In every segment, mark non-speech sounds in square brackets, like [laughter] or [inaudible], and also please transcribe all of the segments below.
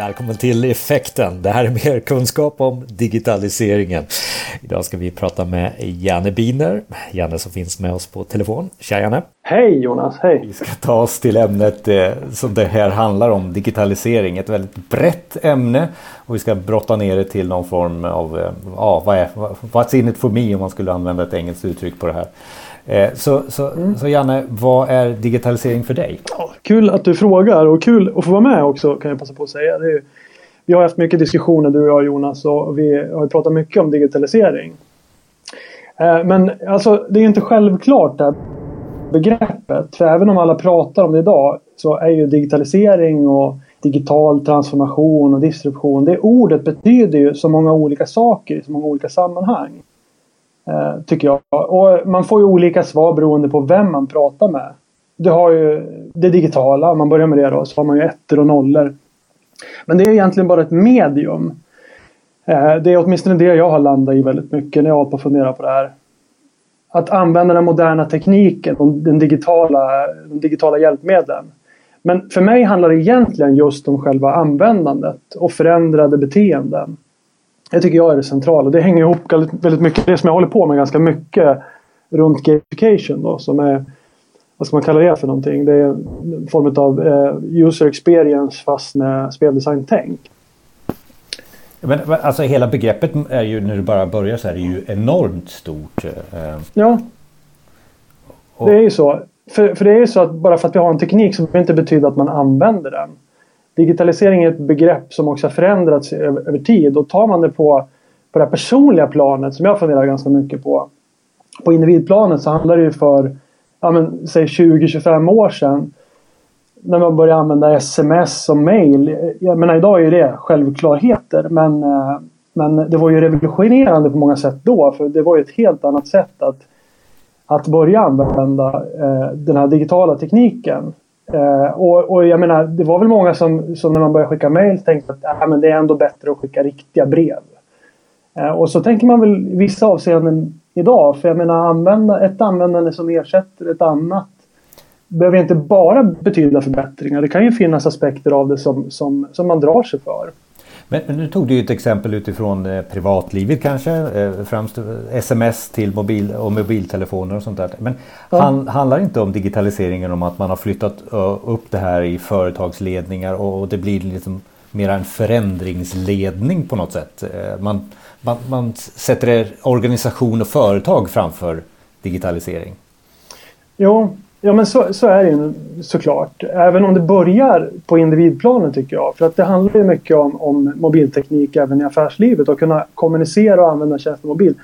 Välkommen till Effekten. Det här är mer kunskap om digitaliseringen. Idag ska vi prata med Janne Biner. Janne som finns med oss på telefon. Tja Janne! Hej Jonas, hej! Vi ska ta oss till ämnet eh, som det här handlar om, digitalisering. Ett väldigt brett ämne och vi ska brotta ner det till någon form av, eh, ja vad är, what's in it for me om man skulle använda ett engelskt uttryck på det här. Eh, så, så, mm. så Janne, vad är digitalisering för dig? Ja, kul att du frågar och kul att få vara med också kan jag passa på att säga. Är, vi har haft mycket diskussioner du och jag Jonas och vi har pratat mycket om digitalisering. Eh, men alltså det är inte självklart det här begreppet. För även om alla pratar om det idag så är ju digitalisering och digital transformation och disruption. Det ordet betyder ju så många olika saker i så många olika sammanhang. Eh, tycker jag. Och man får ju olika svar beroende på vem man pratar med. Du har ju det digitala, om man börjar med det då, så har man ju ettor och nollor. Men det är egentligen bara ett medium. Eh, det är åtminstone det jag har landat i väldigt mycket när jag har på att fundera på det här. Att använda den moderna tekniken den digitala, de digitala hjälpmedlen. Men för mig handlar det egentligen just om själva användandet och förändrade beteenden. Det tycker jag är det centrala. Det hänger ihop väldigt mycket det som jag håller på med ganska mycket runt gamification då som är vad ska man kalla det för någonting? Det är en form av eh, user experience fast med speldesign-tänk. Men alltså hela begreppet är ju när du bara börjar så är det ju enormt stort. Eh. Ja. Det är ju så. För, för det är ju så att bara för att vi har en teknik så behöver det inte betyda att man använder den. Digitalisering är ett begrepp som också har förändrats över, över tid och tar man det på, på det personliga planet som jag funderar ganska mycket på. På individplanet så handlar det ju för ja, men, säg 20-25 år sedan när man började använda sms och mail. Jag menar idag är ju det självklarheter men, eh, men det var ju revolutionerande på många sätt då för det var ju ett helt annat sätt att, att börja använda eh, den här digitala tekniken. Eh, och, och, jag menar, det var väl många som, som när man började skicka mail tänkte att äh, men det är ändå bättre att skicka riktiga brev. Eh, och så tänker man väl i vissa avseenden idag. För jag menar, använda, ett användande som ersätter ett annat behöver inte bara betyda förbättringar. Det kan ju finnas aspekter av det som, som, som man drar sig för. Men, men nu tog du ett exempel utifrån eh, privatlivet kanske, eh, främst sms till mobil och mobiltelefoner och sånt där. Men ja. han, handlar inte om digitaliseringen om att man har flyttat upp det här i företagsledningar och, och det blir liksom mera en förändringsledning på något sätt. Eh, man, man, man sätter organisation och företag framför digitalisering. Jo, Ja men så, så är det ju såklart. Även om det börjar på individplanen tycker jag. För att det handlar ju mycket om, om mobilteknik även i affärslivet och kunna kommunicera och använda tjänster mobil.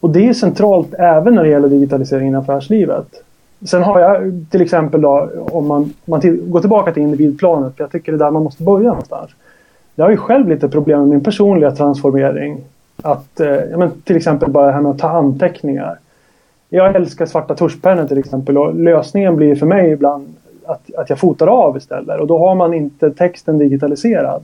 Och det är centralt även när det gäller digitaliseringen i affärslivet. Sen har jag till exempel då om man, man till, går tillbaka till individplanet. För jag tycker det är där man måste börja någonstans. Jag har ju själv lite problem med min personliga transformering. Att, eh, ja, men till exempel bara det här med att ta anteckningar. Jag älskar svarta tuschpennor till exempel och lösningen blir för mig ibland att, att jag fotar av istället och då har man inte texten digitaliserad.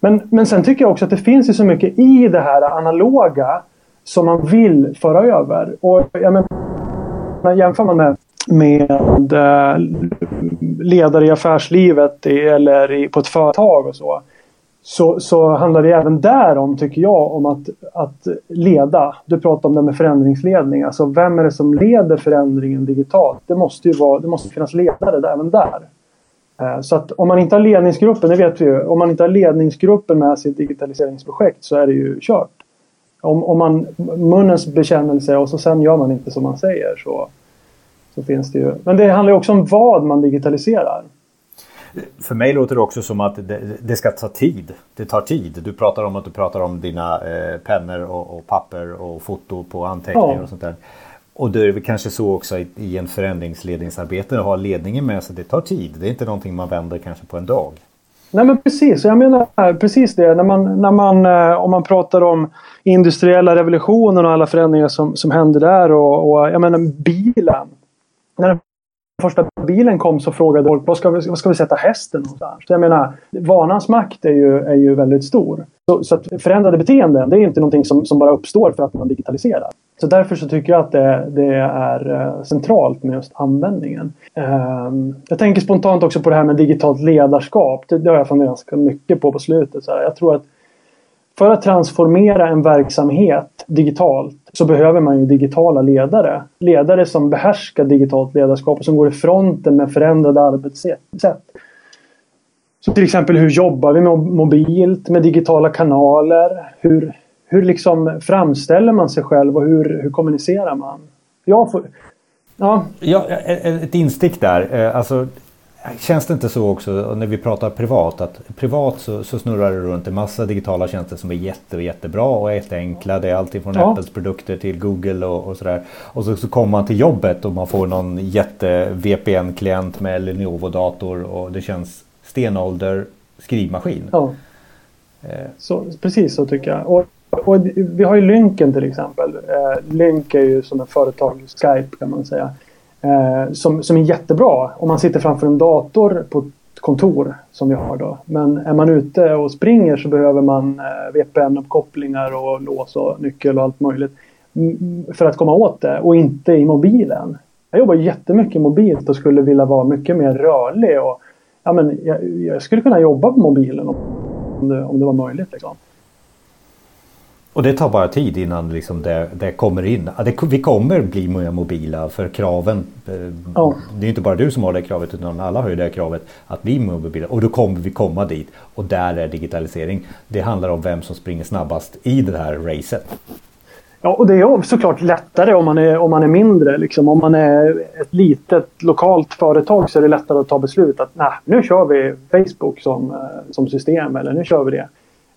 Men, men sen tycker jag också att det finns ju så mycket i det här analoga som man vill föra över. Och jag menar, jämför man med, med eh, ledare i affärslivet eller i, på ett företag och så så, så handlar det även där om, tycker jag, om att, att leda. Du pratar om det med förändringsledning. Alltså vem är det som leder förändringen digitalt? Det måste ju vara, det måste finnas ledare där, även där. Eh, så att om man inte har ledningsgruppen, det vet vi ju, om man inte har ledningsgruppen med sitt digitaliseringsprojekt så är det ju kört. Om, om man munnens bekännelse och så sen gör man inte som man säger så, så finns det ju. Men det handlar också om vad man digitaliserar. För mig låter det också som att det, det, ska ta tid. Det tar tid. Du pratar om att du pratar om dina eh, pennor och, och, papper och foto på anteckningar ja. och sånt där. Och det är väl kanske så också i, i en förändringsledningsarbete att ha ledningen med sig. Det tar tid. Det är inte någonting man vänder kanske på en dag. Nej men precis, jag menar precis det. När man, när man, eh, om man pratar om industriella revolutionen och alla förändringar som, som händer där och, och jag menar bilen. När den första bilen kom så frågade folk vad ska vi, vad ska vi sätta hästen någonstans? Så jag menar, vanans makt är ju, är ju väldigt stor. Så, så att förändrade beteenden, det är inte någonting som, som bara uppstår för att man digitaliserar. Så därför så tycker jag att det, det är eh, centralt med just användningen. Um, jag tänker spontant också på det här med digitalt ledarskap. Det, det har jag funderat ganska mycket på på slutet. Så här. Jag tror att för att transformera en verksamhet digitalt så behöver man ju digitala ledare. Ledare som behärskar digitalt ledarskap och som går i fronten med förändrade arbetssätt. Så till exempel hur jobbar vi med mobilt, med digitala kanaler? Hur, hur liksom framställer man sig själv och hur, hur kommunicerar man? Jag får, ja. ja, ett instick där. Eh, alltså, Känns det inte så också när vi pratar privat att privat så, så snurrar det runt en massa digitala tjänster som är jätte jättebra och jätteenkla. Det är allting från ja. Apples produkter till Google och, och sådär. Och så, så kommer man till jobbet och man får någon jätte VPN-klient med Lenovo-dator och det känns stenålder skrivmaskin. Ja. Eh. Så, precis så tycker jag. Och, och vi har ju Lynken till exempel. Eh, Lynk är ju som ett företag, Skype kan man säga. Eh, som, som är jättebra om man sitter framför en dator på ett kontor som vi har då. Men är man ute och springer så behöver man eh, VPN-uppkopplingar och lås och nyckel och allt möjligt. För att komma åt det och inte i mobilen. Jag jobbar jättemycket mobilt och skulle vilja vara mycket mer rörlig. Och, ja, men jag, jag skulle kunna jobba på mobilen om det, om det var möjligt. Liksom. Och det tar bara tid innan liksom det, det kommer in. Det, vi kommer bli mer mobila för kraven. Ja. Det är inte bara du som har det kravet utan alla har ju det kravet att bli mer mobila. Och då kommer vi komma dit. Och där är digitalisering. Det handlar om vem som springer snabbast i det här racet. Ja, och det är såklart lättare om man är, om man är mindre. Liksom. Om man är ett litet lokalt företag så är det lättare att ta beslut att nu kör vi Facebook som, eh, som system eller nu kör vi det.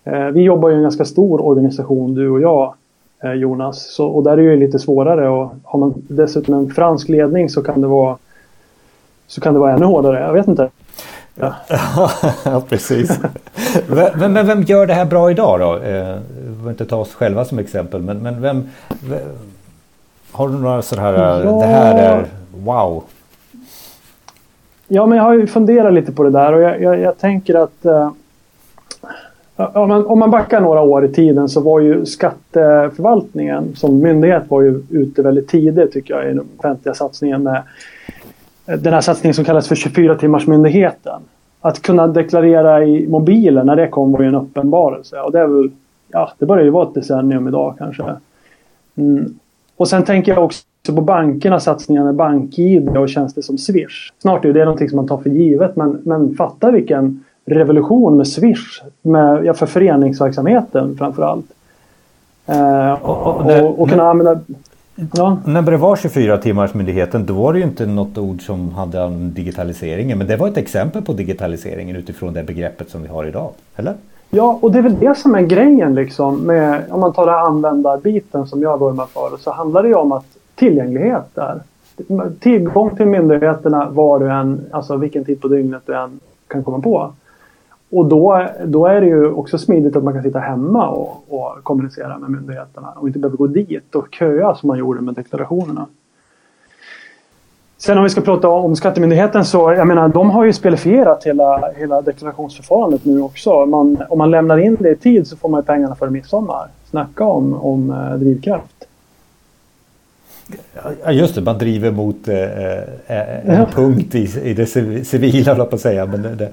Eh, vi jobbar i en ganska stor organisation du och jag eh, Jonas. Så, och där är det ju lite svårare och har man dessutom en fransk ledning så kan det vara så kan det vara ännu hårdare. Jag vet inte. Ja, [laughs] ja precis. men, men, vem gör det här bra idag då? Eh, vi behöver inte ta oss själva som exempel men, men vem, vem Har du några sådana här, ja. det här är wow? Ja men jag har ju funderat lite på det där och jag, jag, jag tänker att eh, om man, om man backar några år i tiden så var ju skatteförvaltningen som myndighet var ju ute väldigt tidigt tycker jag i den offentliga satsningen med eh, den här satsningen som kallas för 24 timmars myndigheten. Att kunna deklarera i mobilen när det kom var ju en uppenbarelse och det är väl, ja det börjar ju vara ett decennium idag kanske. Mm. Och sen tänker jag också på bankernas satsningar med bank-id och tjänster som Swish. Snart är det någonting som man tar för givet men, men fatta vilken revolution med Swish. Med, ja, för föreningsverksamheten framförallt. Eh, och, och, och, och, kunna använda... Ja. När det var 24 timmars myndigheten då var det ju inte något ord som hade om digitaliseringen. Men det var ett exempel på digitaliseringen utifrån det begreppet som vi har idag. Eller? Ja, och det är väl det som är grejen liksom. Med, om man tar det användarbiten som jag vurmar för. Så handlar det ju om att tillgänglighet där. Tillgång till myndigheterna var du än, alltså vilken tid på dygnet du än kan komma på. Och då, då är det ju också smidigt att man kan sitta hemma och, och kommunicera med myndigheterna och inte behöver gå dit och köa som man gjorde med deklarationerna. Sen om vi ska prata om Skattemyndigheten så, jag menar, de har ju spelifierat hela, hela deklarationsförfarandet nu också. Man, om man lämnar in det i tid så får man pengarna före midsommar. Snacka om, om eh, drivkraft. Ja just det, man driver mot eh, eh en ja. punkt i, i det civila, på att säga. Men det,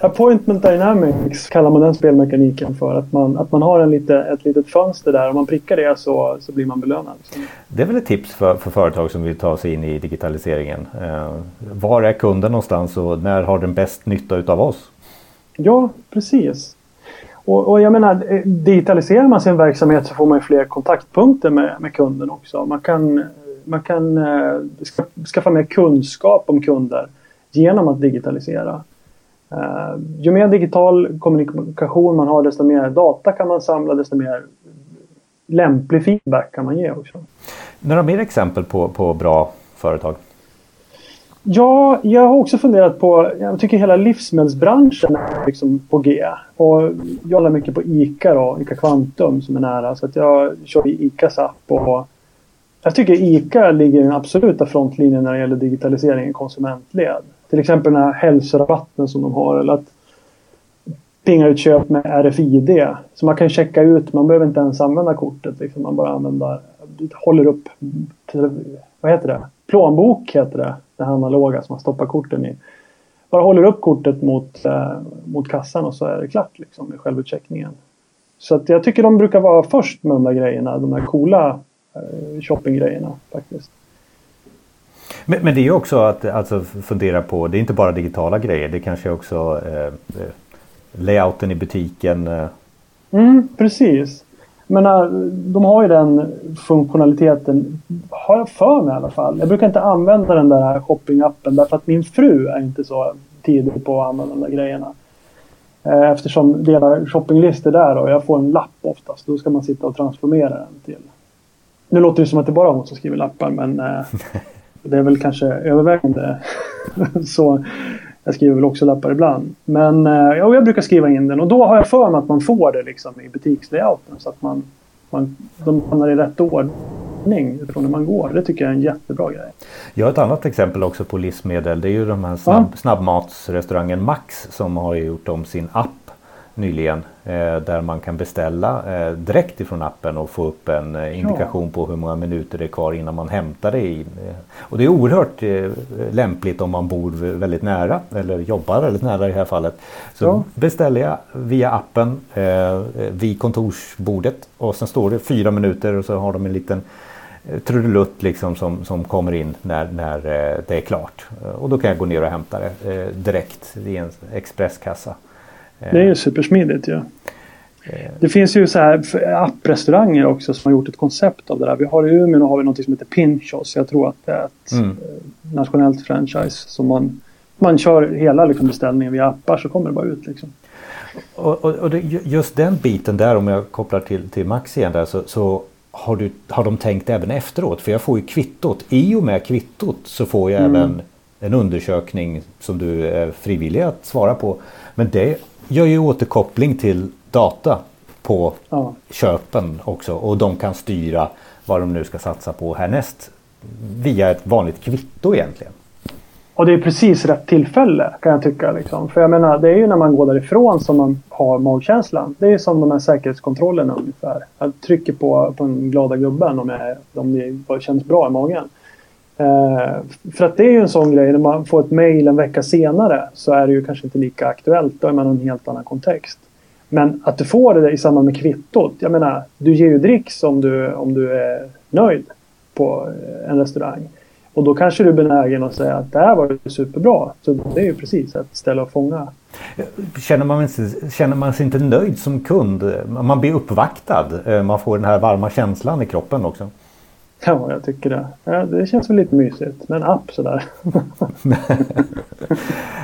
Appointment Dynamics kallar man den spelmekaniken för. Att man, att man har en lite, ett litet fönster där. Om man prickar det så, så blir man belönad. Det är väl ett tips för, för företag som vill ta sig in i digitaliseringen. Eh, var är kunden någonstans och när har den bäst nytta utav oss? Ja, precis. Och, och, jag menar, eh, digitaliserar man sin verksamhet så får man fler kontaktpunkter med, med kunden också. Man kan, man kan eh, skaffa mer kunskap om kunder genom att digitalisera. Uh, ju mer digital kommunikation man har desto mer data kan man samla, desto mer lämplig feedback kan man ge också. Några mer exempel på, på bra företag? Ja, jag har också funderat på, jag tycker hela livsmedelsbranschen är liksom på G. Och jag håller mycket på ICA då, ICA Quantum som är nära. Så att jag kör i ICAs app och jag tycker ICA ligger i den absoluta frontlinjen när det gäller digitalisering i konsumentled. Till exempel den här hälsorabatten som de har eller att pinga ut köp med RFID. Så man kan checka ut, man behöver inte ens använda kortet. Liksom. Man bara använder, håller upp, vad heter det? Plånbok heter det. Här analoga som man stoppar korten i. Bara håller upp kortet mot, eh, mot kassan och så är det klart liksom, med självutcheckningen. Så att jag tycker de brukar vara först med de där grejerna, de där coola eh, shoppinggrejerna faktiskt. Men, men, det är ju också att alltså, fundera på, det är inte bara digitala grejer, det kanske också eh, eh layouten i butiken. Eh. Mm, precis. Men de har ju den funktionaliteten, har jag för mig i alla fall. Jag brukar inte använda den där shoppingappen därför att min fru är inte så tidig på att använda de där grejerna. Eh, eftersom delar shoppinglistor där och jag får en lapp oftast. Då ska man sitta och transformera den till. Nu låter det som att det bara är hon som skriver lappar men eh, [laughs] det är väl kanske övervägande [laughs] så. Jag skriver väl också lappar ibland. Men eh, ja, jag brukar skriva in den och då har jag för mig att man får det liksom i butikslayouten så att man, man, de hamnar i rätt ordning utifrån hur man går. Det tycker jag är en jättebra grej. Jag har ett annat exempel också på livsmedel. Det är ju de här snabb, ja. snabbmatsrestaurangen Max som har gjort om sin app nyligen. Eh, där man kan beställa eh, direkt ifrån appen och få upp en eh, indikation på hur många minuter det är kvar innan man hämtar det. I. Och det är oerhört lämpligt om man bor väldigt nära eller jobbar väldigt nära i det här fallet. Så ja. beställer jag via appen vid kontorsbordet och sen står det fyra minuter och så har de en liten trudelutt liksom som, som kommer in när, när det är klart. Och då kan jag gå ner och hämta det direkt i en expresskassa. Det är ju supersmidigt ju. Ja. Eh. Det finns ju så här apprestauranger också som har gjort ett koncept av det där. Vi har i Umeå har vi något som heter Pinchos. Jag tror att det är ett mm. Eh, nationellt franchise som man, man kör hela liksom beställningen via appar så kommer det bara ut liksom. Och, och, och det, just den biten där om jag kopplar till, till Max igen där så, så har, du, har de tänkt även efteråt? För jag får ju kvittot. I och med kvittot så får jag mm. även en undersökning som du är frivillig att svara på. Men det gör ju återkoppling till data på ja. köpen också och de kan styra vad de nu ska satsa på härnäst via ett vanligt kvitto egentligen. Och det är precis rätt tillfälle kan jag tycka. Liksom. För jag menar, det är ju när man går därifrån som man har magkänslan. Det är som de här säkerhetskontrollerna ungefär. Jag trycker på, på den glada gubben om, jag, om det känns bra i magen. Eh, för att det är ju en sån grej, när man får ett mail en vecka senare så är det ju kanske inte lika aktuellt. Då är man i en helt annan kontext. Men att du får det i samband med kvittot. Jag menar, du ger ju dricks om du, om du är nöjd på eh, en restaurang. Och då kanske du är benägen att säga att det här var ju superbra. Så det är ju precis ett ställe att fånga. Känner man, känner man sig inte nöjd som kund? Man blir uppvaktad. Eh, man får den här varma känslan i kroppen också. Ja, jag tycker det. Ja, det känns väl lite mysigt med en app sådär.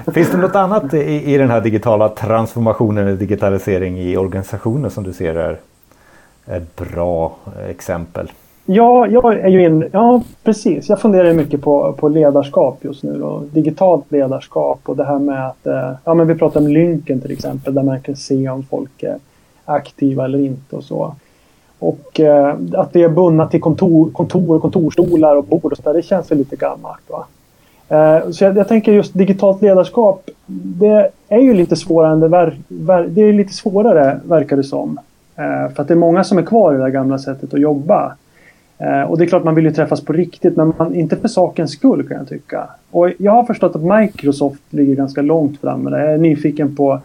[laughs] Finns det något annat i, i den här digitala transformationen eller digitalisering i organisationen som du ser är ett bra exempel? Ja, jag är ju in, ja precis. Jag funderar mycket på, på ledarskap just nu. Då. Digitalt ledarskap och det här med att, eh, ja men vi pratar om lynken till exempel, där man kan se om folk är aktiva eller inte och så. Och eh, att det är bundna till kontor, kontor kontorstolar och bord och sådär, det känns väl lite gammalt. Va? Eh, så jag, jag, tänker just digitalt ledarskap, det är ju lite svårare, än det, ver, ver, det är lite svårare verkar det som. Eh, för att det är många som är kvar i det gamla sättet att jobba. Eh, och det är klart man vill ju träffas på riktigt men man, inte för sakens skull kan jag tycka. Och jag har förstått att Microsoft ligger ganska långt framme där. Jag är nyfiken på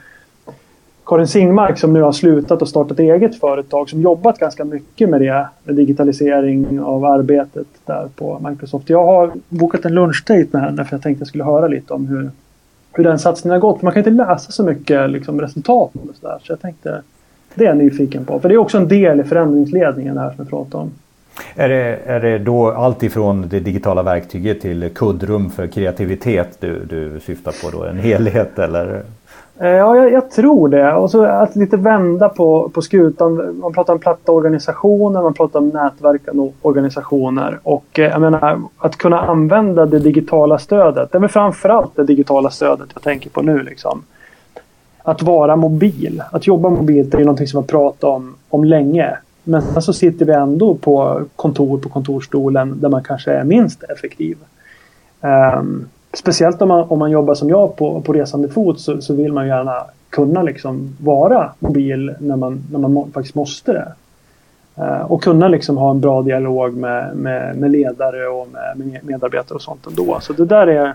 Karin Singmark som nu har slutat och startat eget företag som jobbat ganska mycket med det. Med digitalisering av arbetet där på Microsoft. Jag har bokat en lunchdate med henne för jag tänkte jag skulle höra lite om hur, hur den satsningen har gått. Man kan inte läsa så mycket liksom, resultat och så, där, så jag tänkte det är jag nyfiken på. För det är också en del i förändringsledningen det här som vi pratar om. Är det, är det då allt ifrån det digitala verktyget till kuddrum för kreativitet du, du syftar på då? En helhet eller? Eh, ja, jag, jag, tror det. Och så att lite vända på, på skutan. Man pratar om platta organisationer, man pratar om nätverkande organisationer. Och eh, jag menar, att kunna använda det digitala stödet. Det är framförallt det digitala stödet jag tänker på nu. Liksom. Att vara mobil. Att jobba mobilt är ju någonting som jag pratat om, om länge. Men sen så sitter vi ändå på kontor på kontorstolen där man kanske är minst effektiv. Um, speciellt om man, om man jobbar som jag på, på resande fot så, så vill man gärna kunna liksom vara mobil när man, när man må, faktiskt måste det. Uh, och kunna liksom ha en bra dialog med, med, med ledare och med, med, medarbetare och sånt ändå. Så det där är...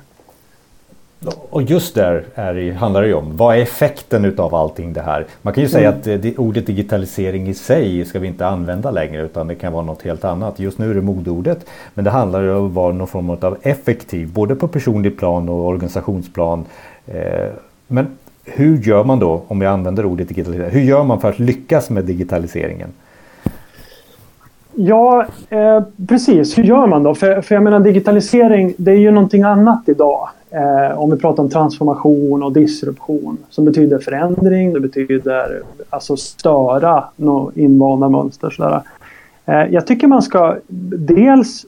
Och just där är handlar det ju om, vad är effekten utav allting det här? Man kan ju säga mm. att det, ordet digitalisering i sig ska vi inte använda längre utan det kan vara något helt annat. Just nu är det modordet men det handlar ju om att vara någon form av effektiv både på personlig plan och organisationsplan. Eh, men hur gör man då, om vi använder ordet digitalisering, hur gör man för att lyckas med digitaliseringen? Ja, eh, precis. Hur gör man då? För, för jag menar digitalisering, det är ju någonting annat idag. Eh, om vi pratar om transformation och disruption som betyder förändring, det betyder alltså störa invanda mönster. Sådär. Eh, jag tycker man ska dels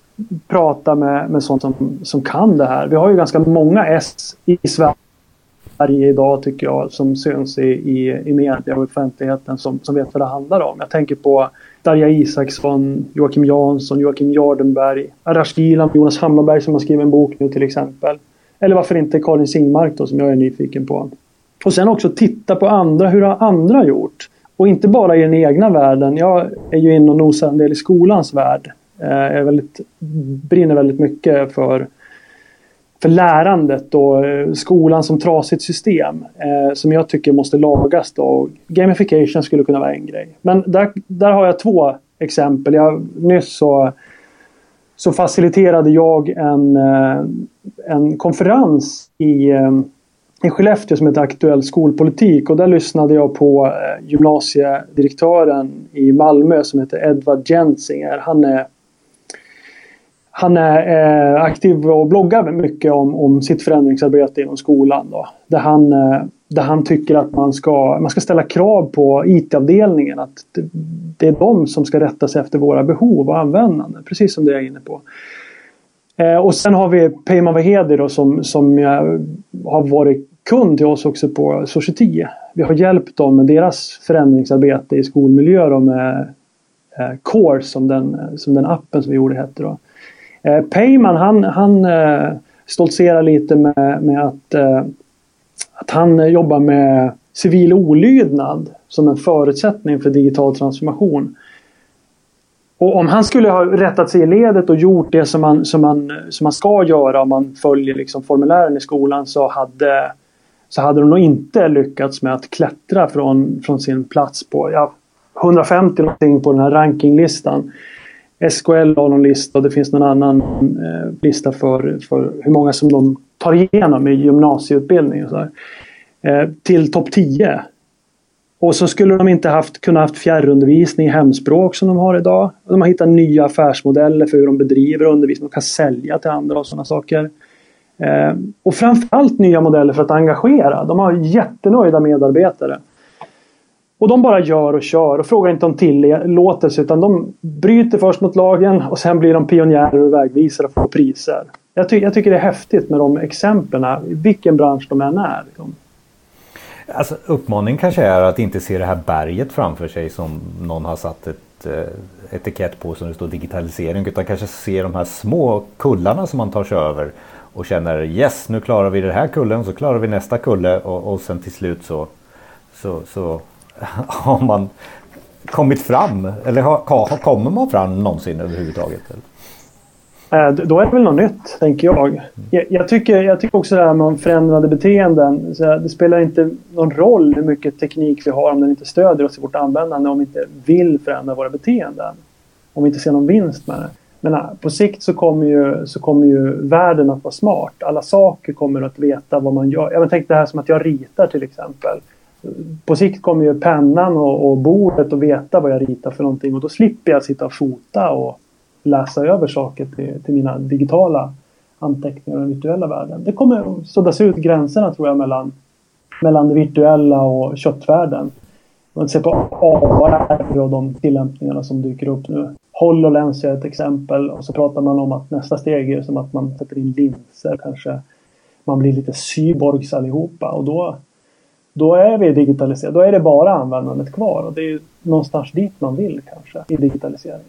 prata med, med sånt som, som kan det här. Vi har ju ganska många S i Sverige idag tycker jag som syns i, i, i media och offentligheten som, som vet vad det handlar om. Jag tänker på Darja Isaksson, Joakim Jansson, Joakim Jardenberg, Arash Gilan, Jonas Hammarberg som har skrivit en bok nu till exempel. Eller varför inte Karin Singmark då som jag är nyfiken på. Och sen också titta på andra, hur har andra gjort? Och inte bara i den egna världen. Jag är ju inne och nosar en del i skolans värld. Jag är väldigt, brinner väldigt mycket för för lärandet och eh, skolan som trasigt system eh, som jag tycker måste lagas. Då. Gamification skulle kunna vara en grej. Men där, där har jag två exempel. Jag, nyss så, så faciliterade jag en, eh, en konferens i, ehm, i Skellefteå som heter Aktuell skolpolitik och där lyssnade jag på eh, gymnasiedirektören i Malmö som heter Edvard Jensinger. Han är han är eh, aktiv och bloggar mycket om, om sitt förändringsarbete inom skolan. Då, där, han, eh, där han tycker att man ska, man ska ställa krav på IT-avdelningen. Att det, det, är de som ska rätta sig efter våra behov och användande. Precis som det jag är inne på. Eh, och sen har vi Peyman Vahedi då, som, som har varit kund till oss också på Society. Vi har hjälpt dem med deras förändringsarbete i skolmiljö då, med eh, Core som den, som den appen som vi gjorde hette. Då. Eh, Peyman han, han eh, stoltserar lite med, med att, eh, att han eh, jobbar med civil olydnad som en förutsättning för digital transformation. Och om han skulle ha rättat sig i ledet och gjort det som man, som man, som man ska göra om man följer liksom formulären i skolan så hade, så hade de nog inte lyckats med att klättra från, från sin plats på ja, 150 någonting på den här rankinglistan. SKL har någon lista och det finns någon annan eh, lista för, för hur många som de tar igenom i gymnasieutbildning. Och så eh, till topp 10. Och så skulle de inte haft, kunna haft fjärrundervisning i hemspråk som de har idag. De har hittat nya affärsmodeller för hur de bedriver undervisning. De kan sälja till andra och sådana saker. Eh, och framförallt nya modeller för att engagera. De har jättenöjda medarbetare. Och de bara gör och kör och frågar inte om tillåtelse utan de bryter först mot lagen och sen blir de pionjärer och vägvisare och får priser. Jag, ty jag tycker det är häftigt med de exemplen vilken bransch de än är. Liksom. Alltså, uppmaningen kanske är att inte se det här berget framför sig som någon har satt ett eh, etikett på som det står digitalisering utan kanske se de här små kullarna som man tar sig över och känner yes nu klarar vi den här kullen så klarar vi nästa kulle och, och sen till slut så, så, så [laughs] har man kommit fram? Eller har, kommer man fram någonsin överhuvudtaget? Eller? Eh, då är det väl något nytt, tänker jag. Jag, jag tycker, jag tycker också det här med förändrade beteenden. det spelar inte någon roll hur mycket teknik vi har om den inte stödjer oss i vårt användande om vi inte vill förändra våra beteenden. Om vi inte ser någon vinst med det. Men eh, på sikt så kommer, ju, så kommer ju världen att vara smart. Alla saker kommer att veta vad man gör. Jag tänkte det här som att jag ritar till exempel på sikt kommer ju pennan och, och bordet att veta vad jag ritar för någonting och då slipper jag sitta och fota och läsa över saker till, till mina digitala anteckningar och den virtuella världen. Det kommer suddas ut gränserna tror jag mellan, mellan det virtuella och köttvärlden. Man ser på AR och de tillämpningarna som dyker upp nu. HoloLens är ett exempel och så pratar man om att nästa steg är som att man sätter in linser kanske. Man blir lite cyborgs allihopa och då då är vi digitaliserade. Då är det bara användandet kvar och det är någonstans dit man vill kanske i digitaliseringen.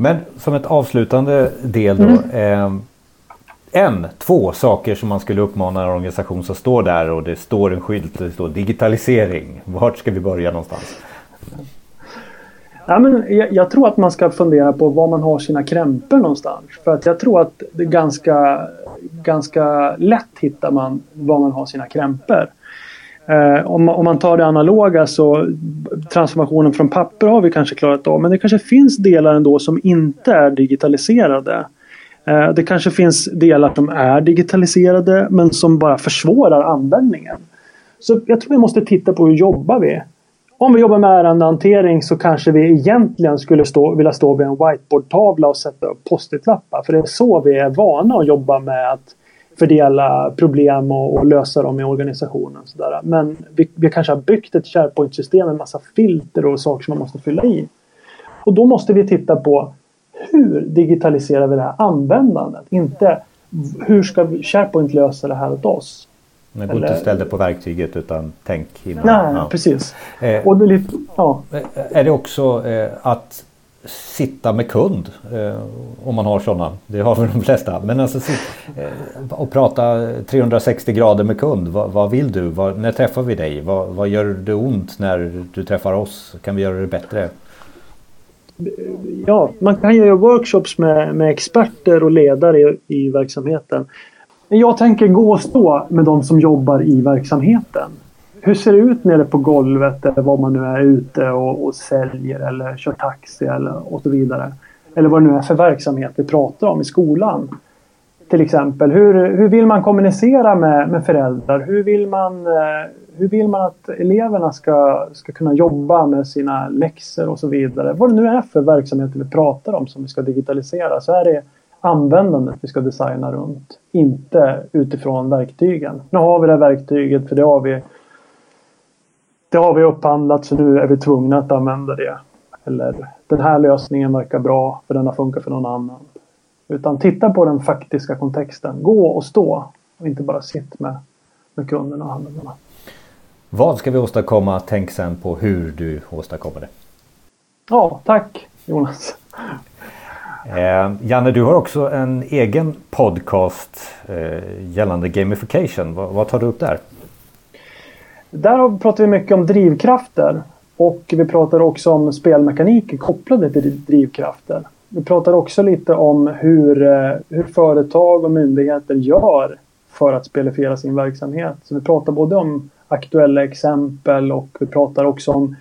Men som ett avslutande del då. Mm. Eh, en, två saker som man skulle uppmana en organisation som står där och det står en skylt det står digitalisering. Vart ska vi börja någonstans? Ja, men jag, jag, tror att man ska fundera på var man har sina krämpor någonstans. För att jag tror att det ganska, ganska lätt hittar man var man har sina krämpor. Eh, om, om, man tar det analoga så transformationen från papper har vi kanske klarat av. Men det kanske finns delar ändå som inte är digitaliserade. Eh, det kanske finns delar som är digitaliserade men som bara försvårar användningen. Så jag tror vi måste titta på hur jobbar vi? Om vi jobbar med ärendehantering så kanske vi egentligen skulle stå, vilja stå vid en whiteboardtavla och sätta upp post-it-lappar. För det är så vi är vana att jobba med att fördela problem och, och lösa dem i organisationen. Sådär. Men vi, vi kanske har byggt ett SharePoint-system med massa filter och saker som man måste fylla i. Och då måste vi titta på hur digitaliserar vi det här användandet? Inte hur ska SharePoint lösa det här åt oss? Men gå inte och ställ på verktyget utan tänk innan. Nej, ja. precis. Eh, och det är, lite, ja. är det också eh, att sitta med kund eh, om man har sådana. Det har väl [laughs] de flesta. Men alltså eh, och prata 360 grader med kund. Va, vad vill du? Va, när träffar vi dig? Va, vad gör det ont när du träffar oss? Kan vi göra det bättre? Ja, man kan göra workshops med, med experter och ledare i, i verksamheten. Jag tänker gå och stå med de som jobbar i verksamheten. Hur ser det ut nere på golvet eller var man nu är ute och, och säljer eller kör taxi eller och så vidare. Eller vad det nu är för verksamhet vi pratar om i skolan. Till exempel, hur, hur vill man kommunicera med, med föräldrar? Hur vill, man, eh, hur vill man att eleverna ska, ska kunna jobba med sina läxor och så vidare? Vad det nu är för verksamheter vi pratar om som vi ska digitalisera så är det användandet vi ska designa runt. Inte utifrån verktygen. Nu har vi det här verktyget för det har vi det har vi upphandlat så nu är vi tvungna att använda det. Eller den här lösningen verkar bra för den har funkat för någon annan. Utan titta på den faktiska kontexten. Gå och stå och inte bara sitt med, med kunderna och användarna. Vad ska vi åstadkomma? Tänk sen på hur du åstadkommer det. Ja, tack Jonas. Eh, Janne, du har också en egen podcast eh, gällande gamification. Vad, vad tar du upp där? Där pratar vi mycket om drivkrafter. Och vi pratar också om spelmekaniker kopplade till drivkrafter. Vi pratar också lite om hur, eh, hur företag och myndigheter gör för att spelifiera sin verksamhet. Så vi pratar både om aktuella exempel och vi pratar också om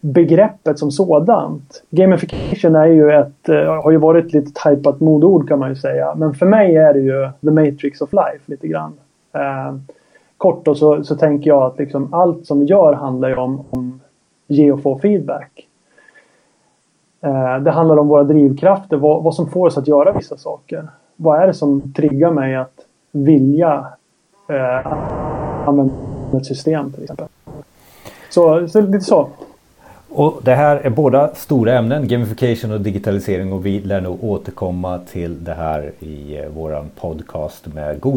begreppet som sådant. Gamification är ju ett, eh, har ju varit ett lite tajpat modord kan man ju säga. Men för mig är det ju the matrix of life lite grann. Eh, Kort då så, så tänker jag att liksom allt som vi gör handlar ju om, om ge och få feedback. Eh, det handlar om våra drivkrafter, vad, vad, som får oss att göra vissa saker. Vad är det som triggar mig att vilja eh, använda ett system till exempel. Så, så lite så. Och det här är båda stora ämnen, gamification och digitalisering och vi lär nog återkomma till det här i eh, våran podcast med god